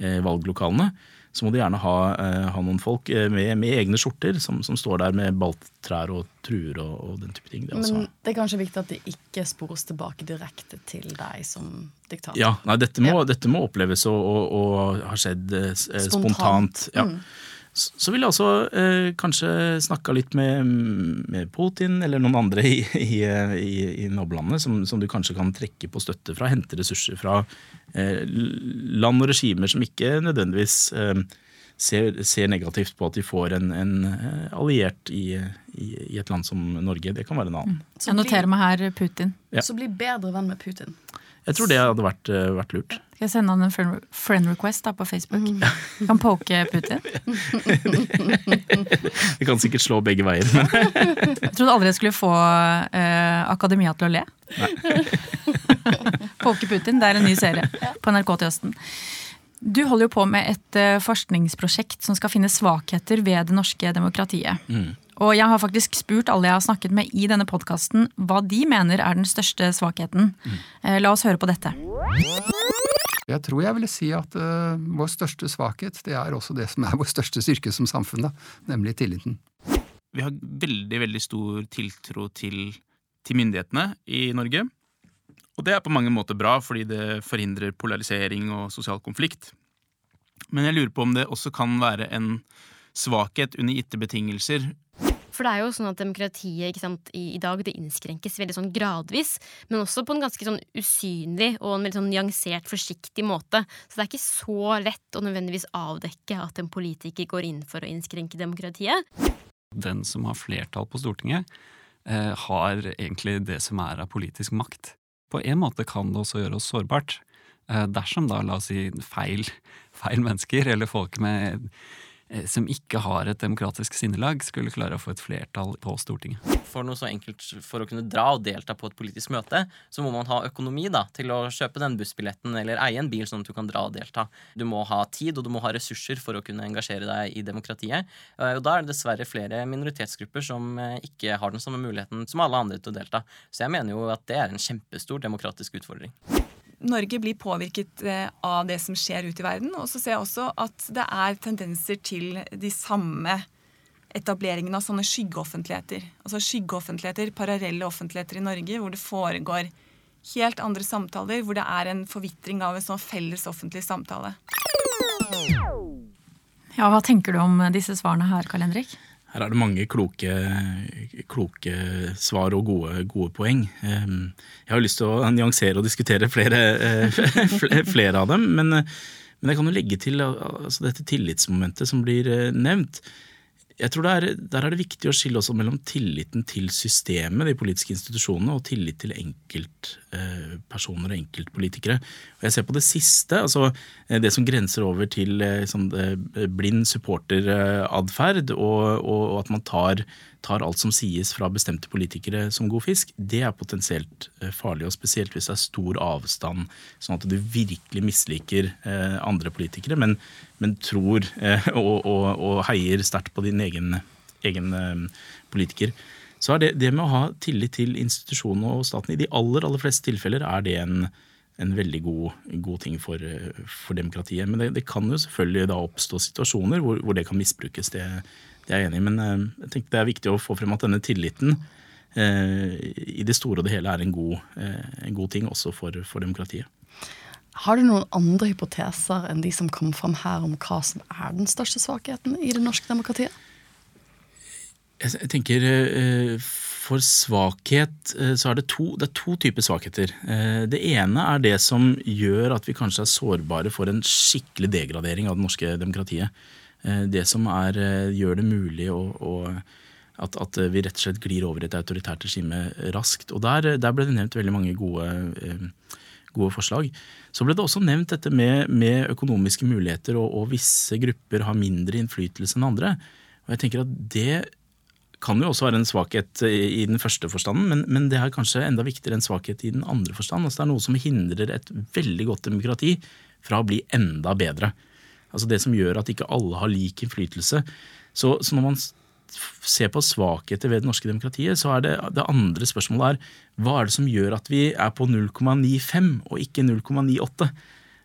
eh, valglokalene, så må de gjerne ha, eh, ha noen folk eh, med, med, egne skjorter som, som, står der med balttrær og truer og, og, den type ting. Det Men det er kanskje viktig at det ikke spores tilbake direkte til deg som diktator? Ja, nei, dette, må, ja. dette må oppleves og har skjedd eh, spontant. spontant ja. Mm. Så ville jeg også eh, kanskje snakka litt med, med, Putin eller noen andre i, i, i, i nabolandene som, som, du kanskje kan trekke på støtte fra. Hente ressurser fra eh, land og regimer som ikke nødvendigvis eh, ser, ser, negativt på at de får en, en eh, alliert i, et land som Norge. Det kan være en annen. Mm. Jeg noterer meg her Putin. Ja. Så bli bedre venn med Putin. Jeg tror det hadde vært, eh, vært lurt. Skal jeg sende han en friend request da på Facebook? Mm. Kan poke Putin? Vi kan sikkert slå begge veier. jeg trodde aldri jeg skulle få eh, Akademia til å le. poke Putin, det er en ny serie på NRK til høsten. Du holder jo på med et uh, forskningsprosjekt som skal finne svakheter ved det norske demokratiet. Mm. Og jeg har faktisk spurt alle jeg har snakket med i denne podkasten hva de mener er den største svakheten. Mm. La oss høre på dette. Jeg tror jeg ville si at uh, vår største svakhet det er også det som er vår største styrke som samfunn, nemlig tilliten. Vi har veldig, veldig stor tiltro til, til myndighetene i Norge. Og det er på mange måter bra, fordi det forhindrer polarisering og sosial konflikt. Men jeg lurer på om det også kan være en svakhet under gitte betingelser for det er jo sånn at demokratiet sant, i, i, dag det innskrenkes veldig sånn gradvis, men også på en ganske sånn usynlig og en veldig sånn nyansert, forsiktig måte. Så det er ikke så lett å nødvendigvis avdekke at en politiker går inn for å innskrenke demokratiet. Den som har flertall på Stortinget, eh, har egentlig det som er av politisk makt. På en måte kan det også gjøre oss sårbart. Eh, dersom da, la oss si, feil, feil mennesker, eller folk med som ikke har et demokratisk sinnelag, skulle klare å få et flertall på Stortinget. For noe så enkelt for å kunne dra og delta på et politisk møte, så må man ha økonomi da, til å kjøpe den bussbilletten eller eie en bil sånn at du kan dra og delta. Du må ha tid, og du må ha ressurser for å kunne engasjere deg i demokratiet. Eh, og da er det dessverre flere minoritetsgrupper som eh, ikke har den samme muligheten som alle andre til å delta. Så jeg mener jo at det er en kjempestor demokratisk utfordring. Norge blir påvirket eh, av det som skjer ute i verden. Og så ser jeg også at det er tendenser til de samme etableringen av sånne skyggeoffentligheter. Altså skyggeoffentligheter, parallelle offentligheter i Norge, hvor det foregår helt andre samtaler hvor det er en forvitring av en sånn felles offentlig samtale. Ja, Hva tenker du om disse svarene her, Karl Henrik? Her er det mange kloke, kloke svar og gode, gode, poeng. Ehm, jeg har lyst til å nyansere og diskutere flere, eh, flere av dem. Men, men, jeg kan jo legge til altså dette tillitsmomentet som blir eh, nevnt jeg tror er, Der er det viktig å skille også mellom tilliten til systemet, de politiske institusjonene, og tillit til enkeltpersoner og enkeltpolitikere. Og Jeg ser på det siste, altså eh, det som grenser over til sånn, blind supporteratferd, og, og, at man tar tar alt som sies fra bestemte politikere som god fisk, det er potensielt eh, farlig. Og spesielt hvis det er stor avstand, sånn at du virkelig misliker eh, andre politikere, men, men tror eh, og, og, og, heier sterkt på din egen, egen politiker. Så er det, det med å ha tillit til institusjonene og staten, i de aller, aller fleste tilfeller er det en, en veldig god, god ting for, for, demokratiet. Men det, det, kan jo selvfølgelig da oppstå situasjoner hvor, hvor det kan misbrukes. Det, det er jeg enig i, men eh, jeg tenkte det er viktig å få frem at denne tilliten eh, i det store og det hele er en god, eh, en god ting også for, for, demokratiet. Har du noen andre hypoteser enn de som kom fram her om hva som er den største svakheten i det norske demokratiet? Jeg tenker For svakhet så er det to, det er to typer svakheter. Det ene er det som gjør at vi kanskje er sårbare for en skikkelig degradering av det norske demokratiet. Eh, det som er, eh, gjør det mulig å, å at, at, vi rett og slett glir over et autoritært regime raskt. Og der, der, ble det nevnt veldig mange gode, eh, gode, forslag. Så ble det også nevnt dette med, med økonomiske muligheter, og, og, visse grupper har mindre innflytelse enn andre. Og jeg tenker at det kan jo også være en svakhet i den første forstanden, men, men det er kanskje enda viktigere en svakhet i den andre forstand. Altså det er noe som hindrer et veldig godt demokrati fra å bli enda bedre. Altså det som gjør at ikke alle har lik innflytelse. Så, så når man ser på svakheter ved det norske demokratiet, så er det det andre spørsmålet er hva er det som gjør at vi er på 0,95 og ikke 0,98?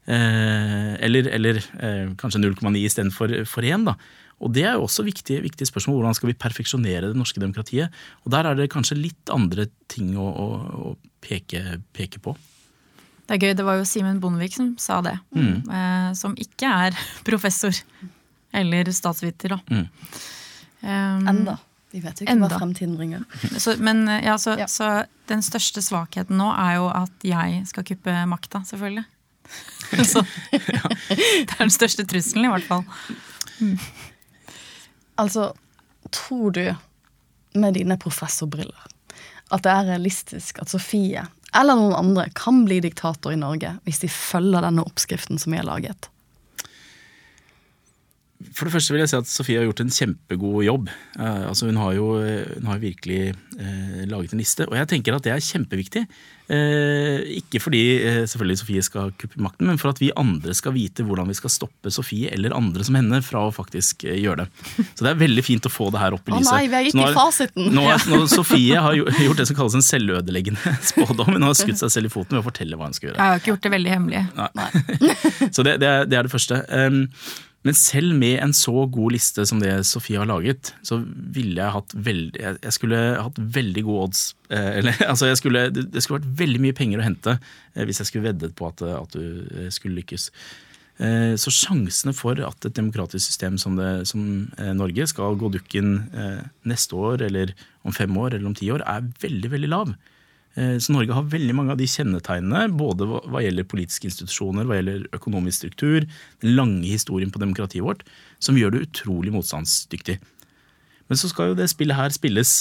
Eh, eller, eller eh, kanskje 0,9 istedenfor for 1. da. Og Det er jo også viktige, viktige spørsmål. Hvordan skal vi perfeksjonere det norske demokratiet? Og Der er det kanskje litt andre ting å, å, å peke, peke på. Det er gøy, det var jo Simen Bondevik som sa det. Mm. Eh, som ikke er professor eller statsviter, da. Mm. Um, enda. Vi vet jo ikke enda. hva fremtiden bringer. Så, men eh, ja, så, ja. så, den største svakheten nå er jo at jeg skal kuppe makta, selvfølgelig. så det er den største trusselen, i hvert fall. Mm. Altså, tror du med dine professorbriller at det er realistisk at Sofie eller noen andre kan bli diktator i Norge hvis de følger denne oppskriften som vi har laget? For det første vil jeg si at Sofie har gjort en kjempegod jobb. Uh, altså hun har jo hun har virkelig uh, laget en liste, og jeg tenker at det er kjempeviktig. Uh, ikke fordi eh, selvfølgelig Sofie skal kuppe makten, men for at vi andre skal vite hvordan vi skal stoppe Sofie eller andre som henne fra å faktisk eh, gjøre det. Så det er veldig fint å få det her opp i lyset. Å nei, vi er ikke i fasiten. Nå, nå, Sofie har gjort det som kalles en selvødeleggende spådom. Hun har skutt seg selv i foten ved å fortelle hva hun skal gjøre. Jeg har ikke gjort det veldig hemmelig. Nei. Så det, det, er, det, er, det første. Um, men selv med en så god liste som det Sofie har laget, så ville jeg hatt veldig Jeg skulle hatt veldig gode odds. Eh, eller, altså skulle, det skulle vært veldig mye penger å hente eh, hvis jeg skulle veddet på at, at du eh, skulle lykkes. Så sjansene for at et demokratisk system som, det, som Norge skal gå dukken neste år, eller om fem år eller om ti år, er veldig, veldig lav. Eh, så Norge har veldig mange av de kjennetegnene, både hva gjelder politiske institusjoner, hva gjelder økonomisk struktur, den lange historien på demokratiet vårt, som gjør det utrolig motstandsdyktig. Men så skal jo det spillet her spilles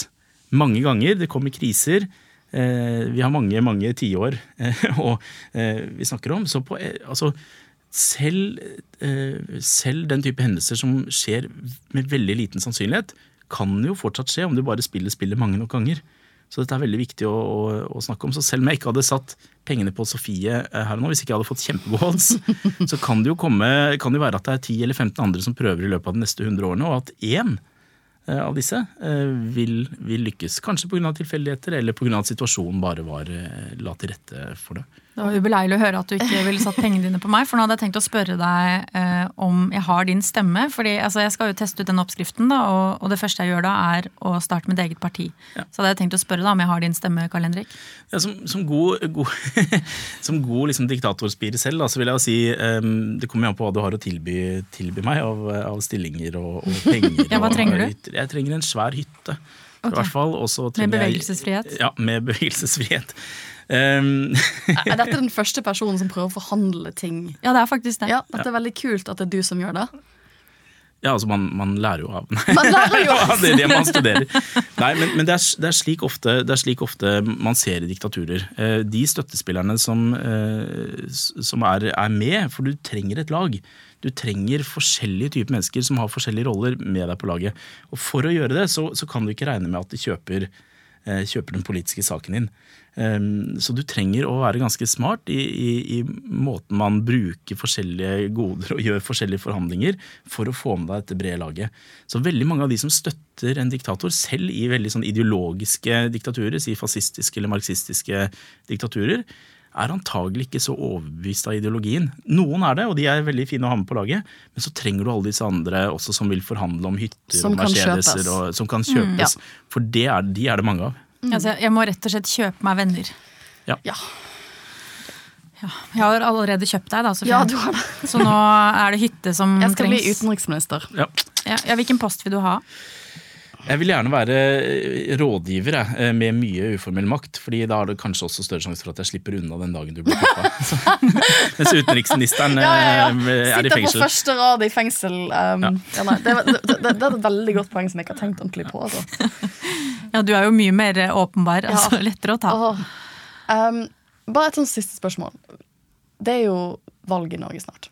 mange ganger. Det kommer kriser. Eh, vi har mange, mange tiår eh, vi snakker om. Så på, altså, selv, selv den type hendelser som skjer med veldig liten sannsynlighet, kan jo fortsatt skje om du bare spiller spillet mange nok ganger. Så dette er veldig viktig å, å, å, snakke om. Så selv om jeg ikke hadde satt pengene på Sofie eh, her nå, hvis ikke jeg hadde fått kjempegode så kan det jo komme, kan det være at det er 10 eller 15 andre som prøver i løpet av de neste 100 årene, og at én eh, av disse eh, vil, vil lykkes. Kanskje pga. tilfeldigheter, eller pga. at situasjonen bare var, la til rette for det. Det var ubeleilig å høre at du ikke ville satt pengene dine på meg, for nå hadde jeg tenkt å spørre deg eh, om jeg har din stemme. fordi altså, jeg skal jo teste ut den oppskriften, da, og, og det første jeg gjør da, er å starte mitt eget parti. Så hadde jeg tenkt å spørre da om jeg har din stemme, Karl Henrik. Ja, som, som god, god, som god liksom, diktatorspire selv, da, så vil jeg jo si um, Det kommer an på hva du har å tilby, tilby meg av, av stillinger og, og penger. Ja, hva og- trenger du? Jeg trenger en svær hytte. Okay. I hvert fall, Med bevegelsesfrihet? jeg-? Ja, med bevegelsesfrihet. Um, Er dette den første personen som prøver å forhandle ting? Ja, det er faktisk det. Ja, Dette er veldig kult at det er du som gjør det. Ja, altså man, man lærer jo av Man lærer jo av. Det er det man studerer. Nei, men, men det, er, det, er slik ofte, det er slik ofte man ser i diktaturer. Eh, De støttespillerne som, eh, som er, er med, for du trenger et lag. Du trenger forskjellige typer mennesker som har forskjellige roller med deg på laget. Og for å gjøre det, så, så kan du ikke regne med at de kjøper, eh, kjøper den politiske saken din. Så du trenger å være ganske smart i, i, i måten man bruker forskjellige goder og gjør forskjellige forhandlinger for å få med deg dette brede laget. Så veldig mange av de som støtter en diktator, selv i veldig sånn ideologiske diktaturer, si fascistiske eller marxistiske diktaturer, er antagelig ikke så overbevist av ideologien. Noen er det, og de er veldig fine å ha med på laget, men så trenger du alle disse andre også som vil forhandle om hytter Som og Mercedeser, og, som kan Mm. kjøpes. For det er, de er det mange av. Altså, jeg- må rett og slett kjøpe meg venner. Ja. Ja, jeg har allerede kjøpt deg, da. Ja, du har det. Så nå er det hytte som trengs. Jeg skal bli utenriksminister. Ja. Ja, ja, hvilken post vil du ha? Jeg vil gjerne være eh, rådgiver jeg, eh, med mye uformell makt, fordi da er det kanskje også større sjanse for at jeg slipper unna den dagen du blir pappa. Mens utenriksministeren Ja, ja, ja. eh, er i Sitter på første rad i fengsel. Um, ja. nei, det, det, det, det er et veldig godt poeng som jeg ikke har tenkt ordentlig på. Altså. Ja, du er jo mye mer åpenbar. Ja. altså Lettere å ta. Um, bare et sånt siste spørsmål. Det er jo valg i Norge snart.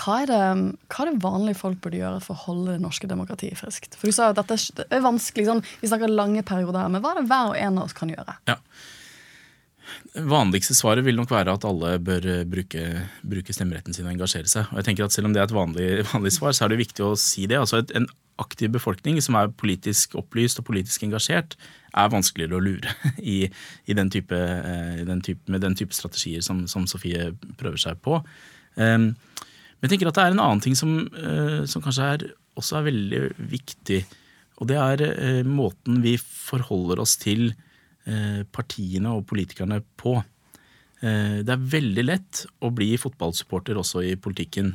Hva er, det, hva er det vanlige folk burde gjøre for å holde det norske demokratiet friskt? For Du sa jo at dette er- det er vanskelig, sånn, vi snakker lange perioder her, men hva er det hver og en av oss kan gjøre? Ja, Vanligste svaret vil nok være at alle bør eh, bruke, bruke stemmeretten sin og engasjere seg. Og jeg tenker at Selv om det er et vanlig, vanlig svar, så er det viktig å si det. Altså et, En aktiv befolkning som er politisk opplyst og politisk engasjert, er vanskeligere å lure i, i den type, eh, i den type, med den type strategier som, som Sofie prøver seg på. Um, men jeg tenker at det er en annen ting som, eh, som kanskje er, også er veldig viktig. Og det er eh, måten vi forholder oss til partiene og politikerne på. Det er veldig lett å bli fotballsupporter også i politikken.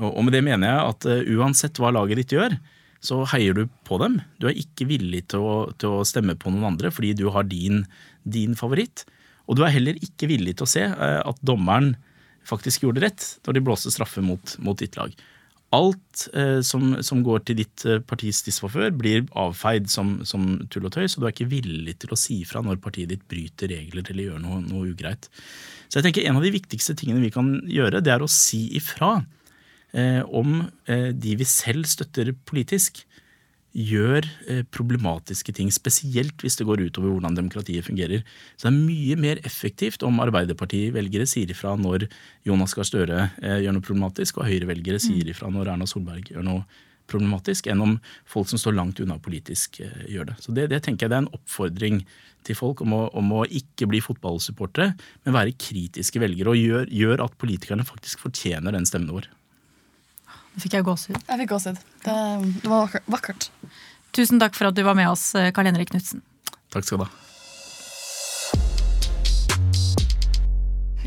Og, med det mener jeg at eh, uansett hva laget ditt gjør, så heier du på dem. Du er ikke villig til å, til å stemme på noen andre fordi du har din, din favoritt. Og du er heller ikke villig til å se eh, at dommeren faktisk gjorde rett når de blåste straffe mot, mot ditt lag. Alt eh, som, som går til ditt eh, partis disfavør, blir avfeid som, som tull og tøys, og du er ikke villig til å si fra når partiet ditt bryter regler eller gjør noe, noe ugreit. Så jeg tenker En av de viktigste tingene vi kan gjøre, det er å si ifra om eh, de vi selv støtter politisk, gjør eh, problematiske ting, spesielt hvis det går utover hvordan demokratiet fungerer. Så det er mye mer effektivt om Arbeiderparti-velgere sier ifra når Jonas Gahr Støre eh, gjør noe problematisk, og Høyre-velgere sier ifra når Erna Solberg gjør noe problematisk, enn om folk som står langt unna politisk, eh, gjør det. Så det, det tenker jeg det er en oppfordring til folk om å, om å ikke bli fotballsupportere, men være kritiske velgere, og gjør, gjør at politikerne faktisk fortjener den stemmen vår. Fikk jeg gåsehud. Jeg fikk gåsehud. Det, det var vakkert-. Tusen takk for at du var med oss, Karl Henrik Knutsen. Takk skal du ha.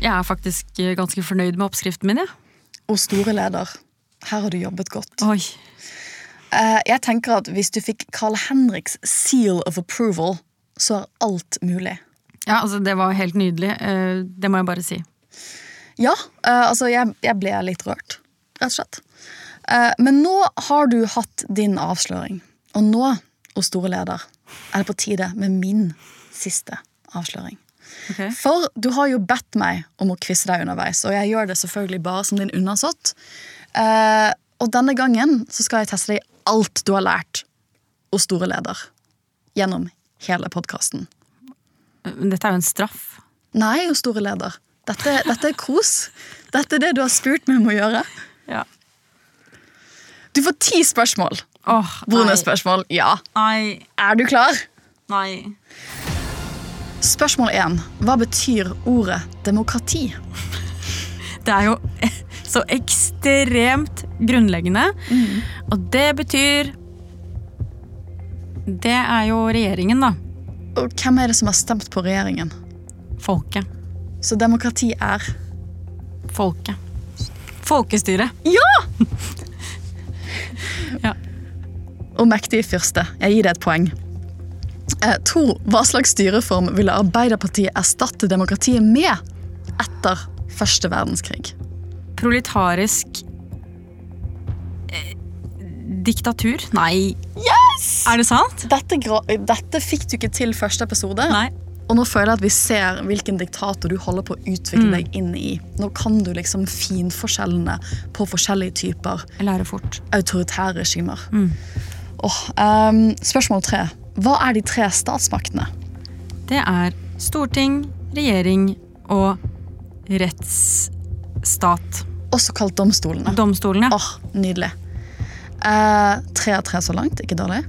Jeg er faktisk eh, ganske fornøyd med oppskriften min, Ja. Og store leder, her har du jobbet godt. Oi. Eh, jeg tenker at hvis du fikk Carl Henriks seal of approval, så er alt mulig. Ja, altså Det var helt nydelig. eh, Det må jeg bare si. Ja, eh, altså jeg, jeg ble litt rørt, rett og slett. Eh, men nå har du hatt din avsløring, og nå, o store leder, er det på tide med min siste avsløring. Okay. For du har jo bedt meg om å quize deg underveis, og jeg gjør det selvfølgelig bare som din undersått. Eh, og denne gangen så skal jeg teste deg alt du har lært, hos store leder, gjennom hele podkasten. Dette er jo en straff. Nei, hos store leder. Dette, dette er kos. Dette er det du har spurt meg om å gjøre. Ja. Du får ti spørsmål. Nei. Bonusspørsmål. Ja. Nei. Er du klar? Nei. Spørsmål én. Hva betyr ordet demokrati? Det er jo så ekstremt grunnleggende. Og det betyr Det er jo regjeringen, da. Og hvem er det som har stemt på regjeringen? Folket. Så demokrati er Folket. Folkestyre. Ja! Ja. Og mektige fyrste. Jeg gir det et poeng. Eh, to. Hva slags styreform ville Arbeiderpartiet erstatte demokratiet med etter første verdenskrig? Proletarisk eh, Diktatur? Nei. Yes! Er det sant? Dette, dette fikk du ikke til første episode. Nei. Og nå føler jeg at vi ser hvilken diktator du holder på å utvikle Mm. deg inn i. Nå kan du liksom finforskjellene på forskjellige typer autoritære regimer. Mm. Oh, um, spørsmål tre. Hva er de tre statsmaktene? Det er storting, regjering og rettsstat. Også kalt domstolene. Domstolene. Åh, nydelig. Uh, tre av tre så langt, ikke dårlig.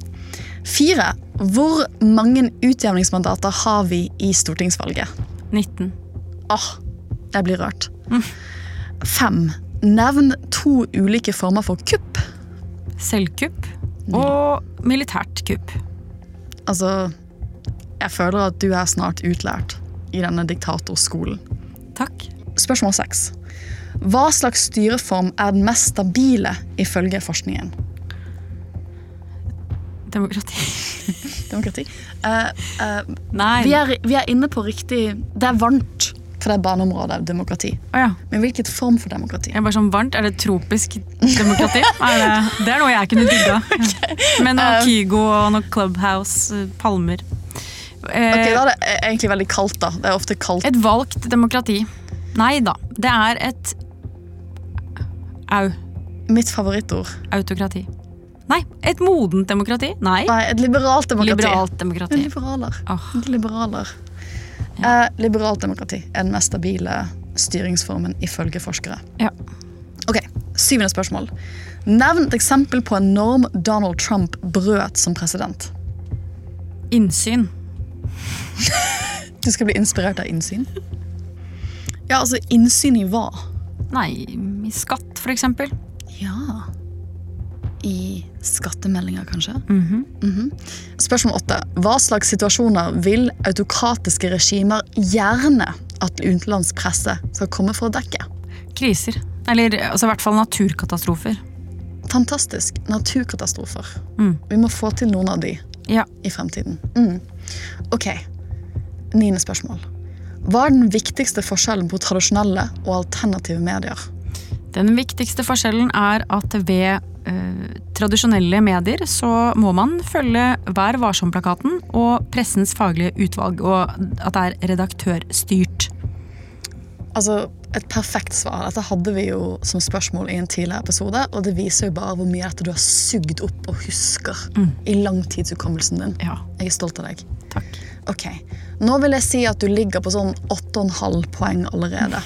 Fire. Hvor mange utjevningsmandater har vi i stortingsvalget? 19. Åh, jeg blir rørt. Fem. Nevn to ulike former for kupp. Selvkupp og militært kupp. Altså, jeg føler at du er snart utlært i denne diktatorskolen. Takk. Spørsmål seks. Hva slags styreform er den mest stabile ifølge forskningen? Demokrati. Demokrati. Uh, uh, Nei. vi, er, vi er inne på riktig Det er varmt for det er barneområdet, demokrati. Oh, ja. Men hvilket form for demokrati? Jeg er bare sånn varmt. Er det tropisk demokrati? Er det, det er noe jeg kunne digga. Med noe Um, Kygo og noe Clubhouse, eh, palmer. Eh, Ok, Da er det egentlig veldig kaldt, da. Det er ofte kaldt. Et valgt demokrati. Nei da. Det er et Au. Mitt favorittord. Autokrati. Nei, et modent demokrati? Nei. Nei, et liberalt demokrati. Liberalt demokrati. Liberaler. Oh. Liberaler. Eh, liberalt demokrati er den mest stabile styringsformen ifølge forskere. Ja. Ok, Syvende spørsmål. Nevn et eksempel på en norm Donald Trump brøt som president. Innsyn. Du skal bli inspirert av innsyn? Ja, altså innsyn i hva? Nei, i skatt, for eksempel. Ja I skattemeldinger, kanskje? Mhm. Mhm. Spørsmål åtte. Hva slags situasjoner vil autokratiske regimer gjerne at utenlandsk presse skal komme for å dekke? Kriser. Eller altså, i hvert fall naturkatastrofer. Fantastisk. Naturkatastrofer. Mm. Vi må få til noen av de Ja. i fremtiden. Mm. Ok. Niende spørsmål. Hva er den viktigste forskjellen på tradisjonelle og alternative medier? Den viktigste forskjellen er at ved eh, tradisjonelle medier så må man følge Vær varsom-plakaten og pressens faglige utvalg, og at det er redaktørstyrt. Altså, Et perfekt svar. Dette hadde vi jo som spørsmål i en tidligere episode, og det viser jo bare hvor mye dette du har sugd opp og husker i langtidshukommelsen din. Ja, Jeg er stolt av deg. takk. Ok, Nå vil jeg si at du ligger på sånn 8,5 poeng allerede.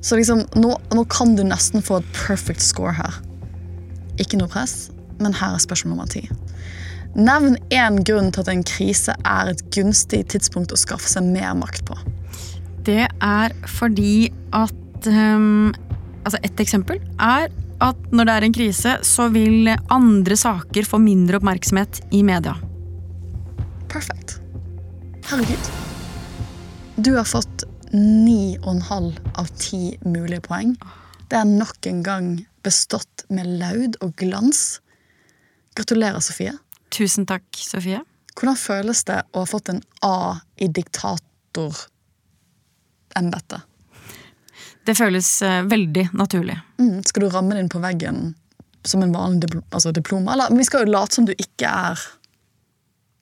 Så liksom, nå, nå kan du nesten få et perfect score her. Ikke noe press, men her er spørsmål nummer ti. Nevn én grunn til at en krise er et gunstig tidspunkt å skaffe seg mer makt på. Det er fordi at um, Altså, et eksempel er at når det er en krise, så vil andre saker få mindre oppmerksomhet i media. Perfekt. Herregud. Du har fått 9,5 av 10 mulige poeng. Det er nok en gang bestått med laud og glans. Gratulerer, Sofie. Tusen takk, Sofie. Hvordan føles det å ha fått en A i diktatorembetet? Det føles eh, veldig naturlig. Mm. Skal du ramme den på veggen som en vanlig dipl altså diplom? Eller, men vi skal jo late som du ikke er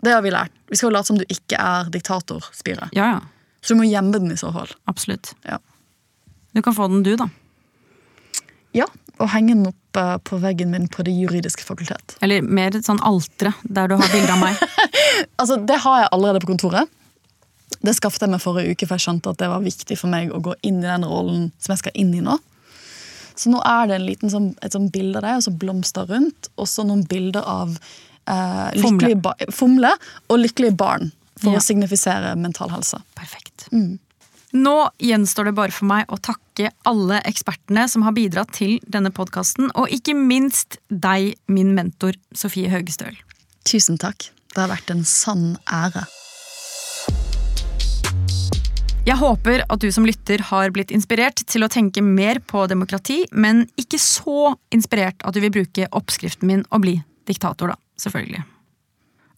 Det har vi lært. Vi skal jo late som du ikke er diktatorspire. Ja, ja. Så du må gjemme den i så fall. Absolutt. Ja. Du kan få den, du, da. Ja, og henge den opp på veggen min på Det juridiske fakultet. Eller mer et sånn altre der du har bilde av meg. Altså, Det har jeg allerede på kontoret. Det skaffet jeg meg forrige uke, for jeg skjønte at det var viktig for meg å gå inn i den rollen som jeg skal inn i nå. Så nå er det en liten sånn, et sånn bilde av deg, og så blomster rundt, og så noen bilder av eh, Fomle. ba fomle og lykkelige barn. for Ja. å signifisere mental helse. Perfekt. Mm. Nå gjenstår det bare for meg å takke alle ekspertene som har bidratt til denne podkasten, og ikke minst deg, min mentor Sofie Høgestøl. Tusen takk. Det har vært en sann ære. Jeg håper at du som lytter har blitt inspirert til å tenke mer på demokrati, men ikke så inspirert at du vil bruke oppskriften min og bli diktator, da. Selvfølgelig.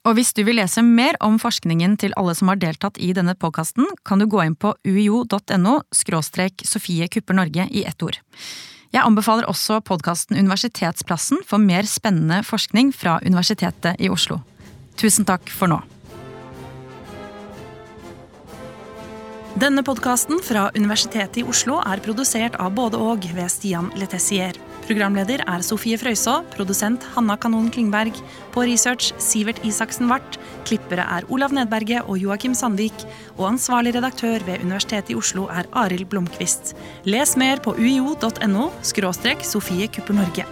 Og hvis du vil lese mer om forskningen til alle som har deltatt i denne podkasten, kan du gå inn på uio.no skråstrek Sofie Kupper Norge i ett ord. Jeg anbefaler også podkasten Universitetsplassen for mer spennende forskning fra Universitetet i Oslo. Tusen takk for nå. Denne podkasten fra Universitetet i Oslo er produsert av både og ved Stian Letessier. Programleder er Sofie Frøysaa, produsent Hanna Kanon Klingberg. På research Sivert Isaksen Wart. Klippere er Olav Nedberget og Joakim Sandvik. Og ansvarlig redaktør ved Universitetet i Oslo er Arild Blomkvist. Les mer på uio.no Sofie Kupper Norge.